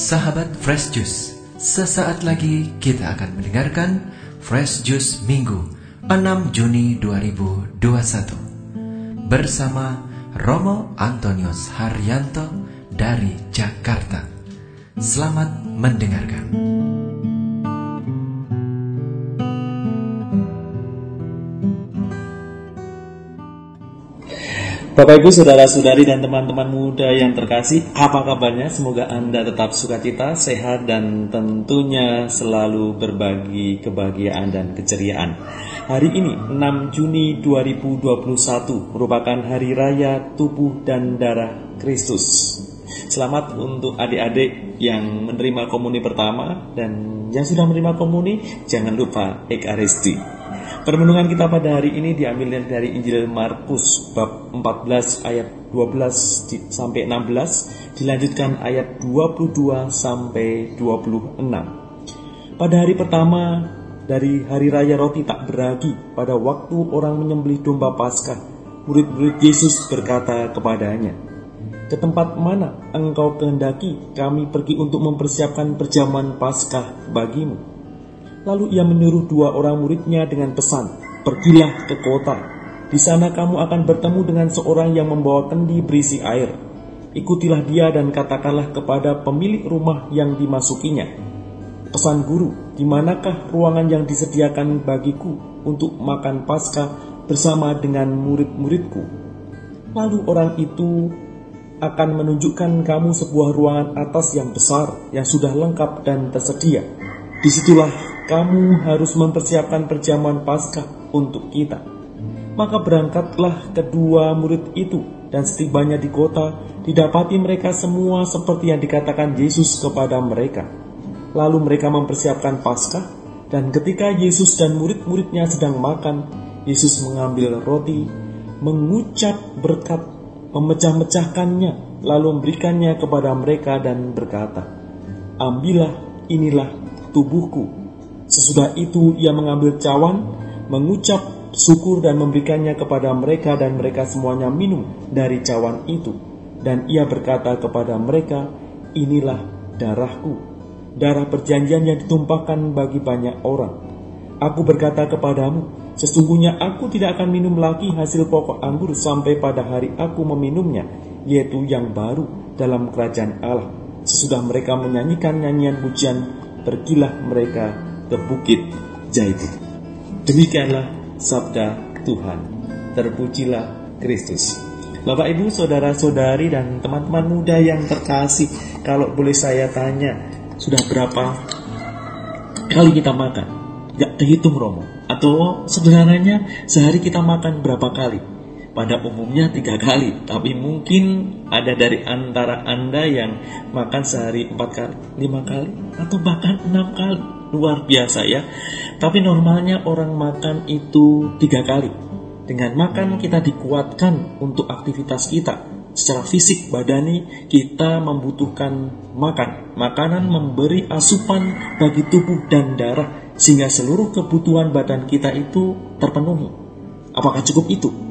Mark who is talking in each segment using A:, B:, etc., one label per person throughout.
A: Sahabat Fresh Juice, sesaat lagi kita akan mendengarkan Fresh Juice Minggu 6 Juni 2021 bersama Romo Antonius Haryanto dari Jakarta. Selamat mendengarkan.
B: Bapak Ibu, saudara-saudari dan teman-teman muda yang terkasih, apa kabarnya? Semoga Anda tetap sukacita, sehat dan tentunya selalu berbagi kebahagiaan dan keceriaan. Hari ini 6 Juni 2021 merupakan hari raya tubuh dan darah Kristus. Selamat untuk adik-adik yang menerima komuni pertama dan yang sudah menerima komuni, jangan lupa Ekaristi. Permenungan kita pada hari ini diambil dari Injil Markus bab 14 ayat 12 sampai 16 dilanjutkan ayat 22 sampai 26. Pada hari pertama dari hari raya roti tak beragi pada waktu orang menyembelih domba Paskah murid-murid Yesus berkata kepadanya ke tempat mana engkau kehendaki kami pergi untuk mempersiapkan perjamuan Paskah bagimu Lalu ia menyuruh dua orang muridnya dengan pesan, "Pergilah ke kota. Di sana kamu akan bertemu dengan seorang yang membawa kendi berisi air. Ikutilah dia dan katakanlah kepada pemilik rumah yang dimasukinya, Pesan guru, di manakah ruangan yang disediakan bagiku untuk makan Paskah bersama dengan murid-muridku?" Lalu orang itu akan menunjukkan kamu sebuah ruangan atas yang besar yang sudah lengkap dan tersedia. Di situlah kamu harus mempersiapkan perjamuan Paskah untuk kita. Maka berangkatlah kedua murid itu, dan setibanya di kota, didapati mereka semua seperti yang dikatakan Yesus kepada mereka. Lalu mereka mempersiapkan Paskah, dan ketika Yesus dan murid-muridnya sedang makan, Yesus mengambil roti, mengucap berkat, memecah-mecahkannya, lalu memberikannya kepada mereka dan berkata, Ambillah, inilah tubuhku Sesudah itu ia mengambil cawan, mengucap syukur dan memberikannya kepada mereka dan mereka semuanya minum dari cawan itu. Dan ia berkata kepada mereka, inilah darahku, darah perjanjian yang ditumpahkan bagi banyak orang. Aku berkata kepadamu, sesungguhnya aku tidak akan minum lagi hasil pokok anggur sampai pada hari aku meminumnya, yaitu yang baru dalam kerajaan Allah. Sesudah mereka menyanyikan nyanyian pujian, pergilah mereka ke Bukit Zaitun. Demikianlah sabda Tuhan. Terpujilah Kristus. Bapak, Ibu, saudara-saudari, dan teman-teman muda yang terkasih, kalau boleh saya tanya, sudah berapa kali kita makan? Gak terhitung Romo. Atau sebenarnya sehari kita makan berapa kali? Pada umumnya tiga kali, tapi mungkin ada dari antara Anda yang makan sehari empat kali, lima kali, atau bahkan enam kali. Luar biasa ya. Tapi normalnya orang makan itu tiga kali. Dengan makan kita dikuatkan untuk aktivitas kita. Secara fisik badani kita membutuhkan makan. Makanan memberi asupan bagi tubuh dan darah sehingga seluruh kebutuhan badan kita itu terpenuhi. Apakah cukup itu?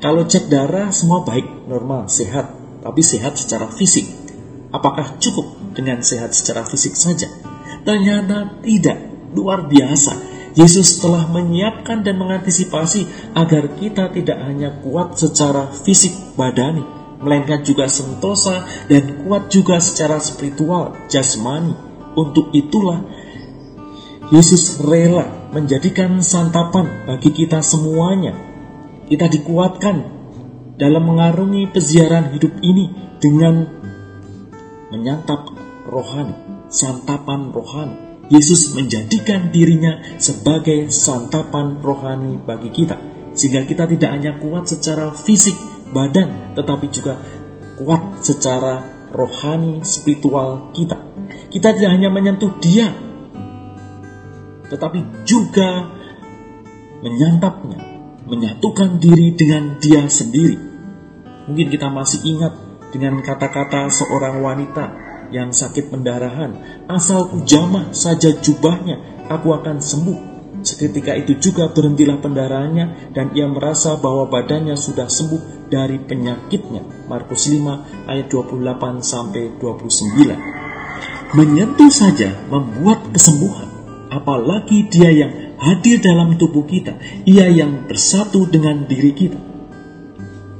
B: Kalau cek darah semua baik, normal, sehat, tapi sehat secara fisik. Apakah cukup dengan sehat secara fisik saja? Ternyata tidak, luar biasa. Yesus telah menyiapkan dan mengantisipasi agar kita tidak hanya kuat secara fisik badani, melainkan juga sentosa dan kuat juga secara spiritual, jasmani. Untuk itulah Yesus rela menjadikan santapan bagi kita semuanya kita dikuatkan dalam mengarungi peziaran hidup ini dengan menyantap rohani, santapan rohani. Yesus menjadikan dirinya sebagai santapan rohani bagi kita, sehingga kita tidak hanya kuat secara fisik badan, tetapi juga kuat secara rohani spiritual kita. Kita tidak hanya menyentuh Dia, tetapi juga menyantapnya, menyatukan diri dengan dia sendiri. Mungkin kita masih ingat dengan kata-kata seorang wanita yang sakit pendarahan, asal jamah saja jubahnya, aku akan sembuh. Seketika itu juga berhentilah pendarahannya dan ia merasa bahwa badannya sudah sembuh dari penyakitnya. Markus 5 ayat 28 sampai 29. menyentuh saja membuat kesembuhan. Apalagi dia yang hadir dalam tubuh kita, ia yang bersatu dengan diri kita.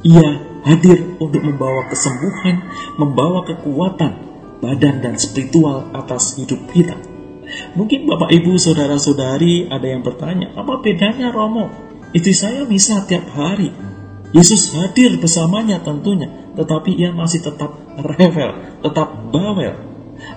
B: Ia hadir untuk membawa kesembuhan, membawa kekuatan, badan dan spiritual atas hidup kita. Mungkin Bapak Ibu Saudara-saudari ada yang bertanya, apa bedanya Romo? Istri saya bisa tiap hari. Yesus hadir bersamanya tentunya, tetapi ia masih tetap revel, tetap bawel,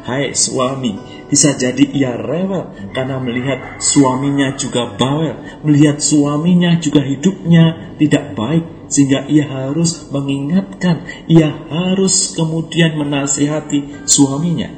B: Hai suami, bisa jadi ia rewel karena melihat suaminya juga bawel, melihat suaminya juga hidupnya tidak baik, sehingga ia harus mengingatkan, ia harus kemudian menasihati suaminya.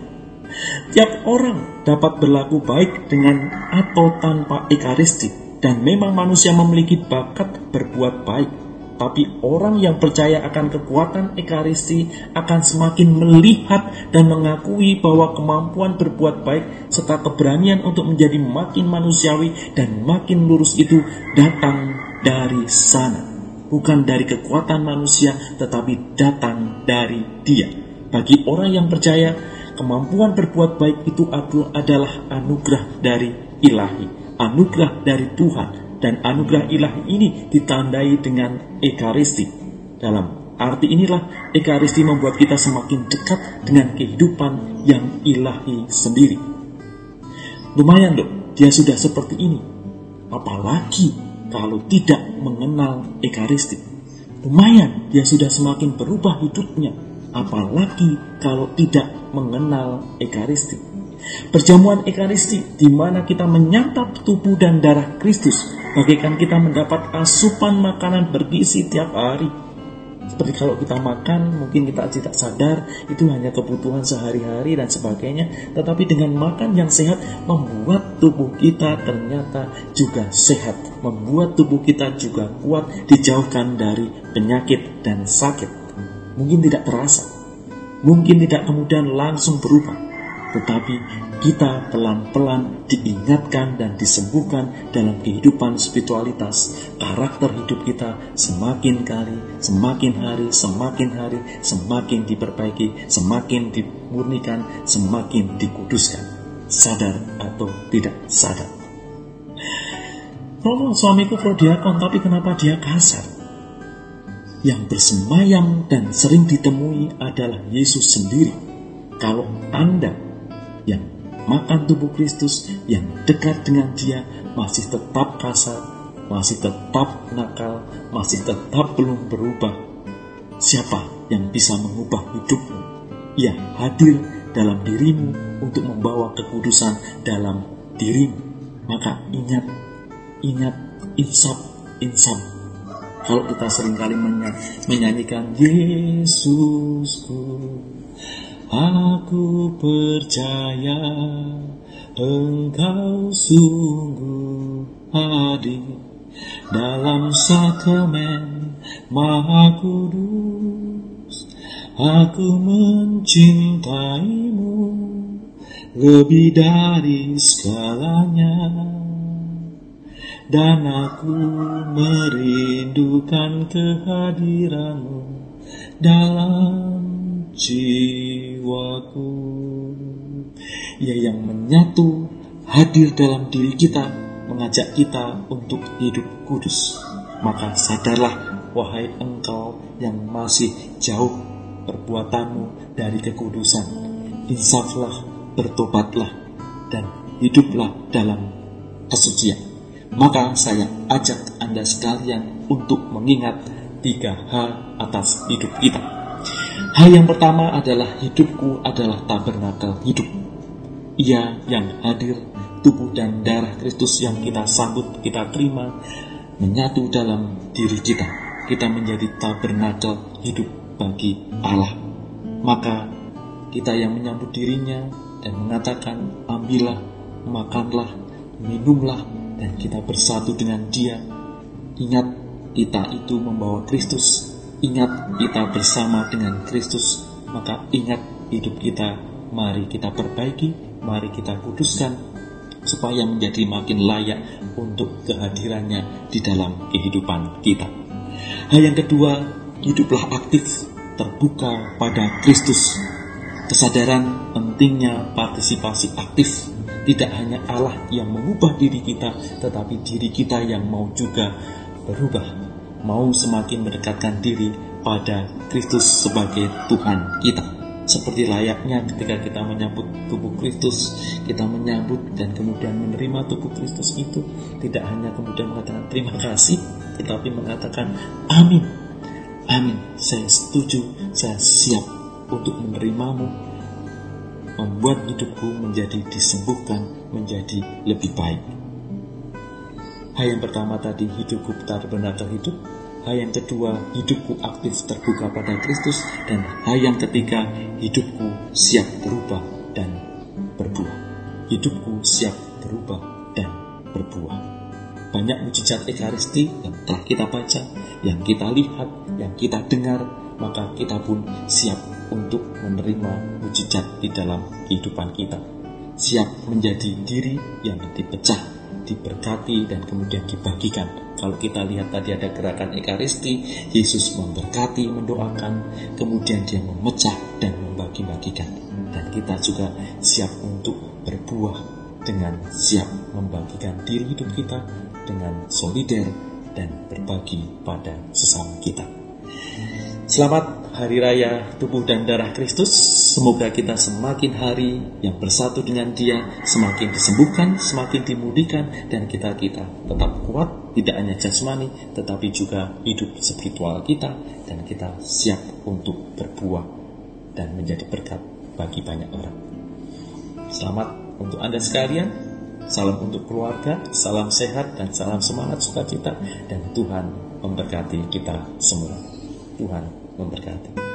B: Tiap orang dapat berlaku baik dengan atau tanpa ekaristi, dan memang manusia memiliki bakat berbuat baik tapi orang yang percaya akan kekuatan Ekaristi akan semakin melihat dan mengakui bahwa kemampuan berbuat baik serta keberanian untuk menjadi makin manusiawi dan makin lurus itu datang dari sana. Bukan dari kekuatan manusia, tetapi datang dari Dia. Bagi orang yang percaya, kemampuan berbuat baik itu adalah anugerah dari ilahi, anugerah dari Tuhan, dan anugerah ilahi ini ditandai dengan ekaristi. Dalam arti inilah ekaristi membuat kita semakin dekat dengan kehidupan yang ilahi sendiri. Lumayan dok, dia sudah seperti ini. Apalagi kalau tidak mengenal ekaristi. Lumayan dia sudah semakin berubah hidupnya. Apalagi kalau tidak mengenal ekaristi. Perjamuan ekaristi di mana kita menyantap tubuh dan darah Kristus bagaikan kita mendapat asupan makanan bergizi tiap hari. Seperti kalau kita makan, mungkin kita tidak sadar itu hanya kebutuhan sehari-hari dan sebagainya. Tetapi dengan makan yang sehat membuat tubuh kita ternyata juga sehat. Membuat tubuh kita juga kuat dijauhkan dari penyakit dan sakit. Mungkin tidak terasa. Mungkin tidak kemudian langsung berubah. Tetapi kita pelan-pelan diingatkan dan disembuhkan dalam kehidupan spiritualitas. Karakter hidup kita semakin kali, semakin hari, semakin hari, semakin diperbaiki, semakin dimurnikan, semakin dikuduskan. Sadar atau tidak sadar. Romo suamiku prodiakon, tapi kenapa dia kasar? Yang bersemayam dan sering ditemui adalah Yesus sendiri. Kalau Anda yang makan tubuh Kristus yang dekat dengan dia masih tetap kasar, masih tetap nakal, masih tetap belum berubah. Siapa yang bisa mengubah hidupmu? Ia hadir dalam dirimu untuk membawa kekudusan dalam dirimu. Maka ingat, ingat, insaf, insaf. Kalau kita sering kali menyanyikan Yesusku, Aku percaya engkau sungguh hadir dalam sakramen maha kudus. Aku mencintaimu lebih dari segalanya. Dan aku merindukan kehadiranmu dalam jiwaku. Ia yang menyatu hadir dalam diri kita, mengajak kita untuk hidup kudus. Maka sadarlah, wahai engkau yang masih jauh perbuatanmu dari kekudusan. Insaflah, bertobatlah, dan hiduplah dalam kesucian. Maka saya ajak Anda sekalian untuk mengingat tiga hal atas hidup kita. Hal yang pertama adalah hidupku adalah tabernakel hidup. Ia yang hadir, tubuh dan darah Kristus yang kita sambut, kita terima, menyatu dalam diri kita. Kita menjadi tabernakel hidup bagi Allah. Maka kita yang menyambut dirinya dan mengatakan, ambillah, makanlah, minumlah, dan kita bersatu dengan dia. Ingat, kita itu membawa Kristus Ingat kita bersama dengan Kristus, maka ingat hidup kita, mari kita perbaiki, mari kita kuduskan, supaya menjadi makin layak untuk kehadirannya di dalam kehidupan kita. Hal yang kedua, hiduplah aktif, terbuka pada Kristus. Kesadaran pentingnya partisipasi aktif. Tidak hanya Allah yang mengubah diri kita, tetapi diri kita yang mau juga berubah, mau semakin mendekatkan diri pada Kristus sebagai Tuhan kita seperti layaknya ketika kita menyambut tubuh Kristus, kita menyambut dan kemudian menerima tubuh Kristus itu tidak hanya kemudian mengatakan terima kasih, tetapi mengatakan amin. Amin. Saya setuju, saya siap untuk menerimamu, membuat hidupku menjadi disembuhkan, menjadi lebih baik. Hal yang pertama tadi hidupku benar-benar terhidup, Hal yang kedua, hidupku aktif terbuka pada Kristus. Dan hal yang ketiga, hidupku siap berubah dan berbuah. Hidupku siap berubah dan berbuah. Banyak mujizat Ekaristi yang telah kita baca, yang kita lihat, yang kita dengar, maka kita pun siap untuk menerima mujizat di dalam kehidupan kita. Siap menjadi diri yang dipecah diberkati dan kemudian dibagikan. Kalau kita lihat tadi ada gerakan Ekaristi, Yesus memberkati, mendoakan, kemudian dia memecah dan membagi-bagikan. Dan kita juga siap untuk berbuah dengan siap membagikan diri hidup kita dengan solider dan berbagi pada sesama kita. Selamat Hari Raya Tubuh dan Darah Kristus. Semoga kita semakin hari yang bersatu dengan Dia, semakin disembuhkan, semakin dimudihkan, dan kita kita tetap kuat, tidak hanya jasmani, tetapi juga hidup spiritual kita, dan kita siap untuk berbuah dan menjadi berkat bagi banyak orang. Selamat untuk Anda sekalian. Salam untuk keluarga, salam sehat dan salam semangat sukacita dan Tuhan memberkati kita semua. Tuhan memberkati.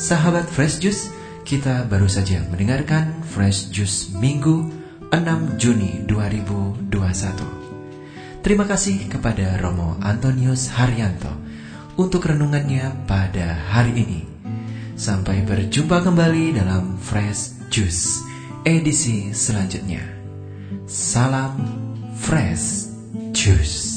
A: Sahabat Fresh Juice, kita baru saja mendengarkan Fresh Juice Minggu 6 Juni 2021. Terima kasih kepada Romo Antonius Haryanto untuk renungannya pada hari ini. Sampai berjumpa kembali dalam Fresh Juice edisi selanjutnya. Salam Fresh Juice.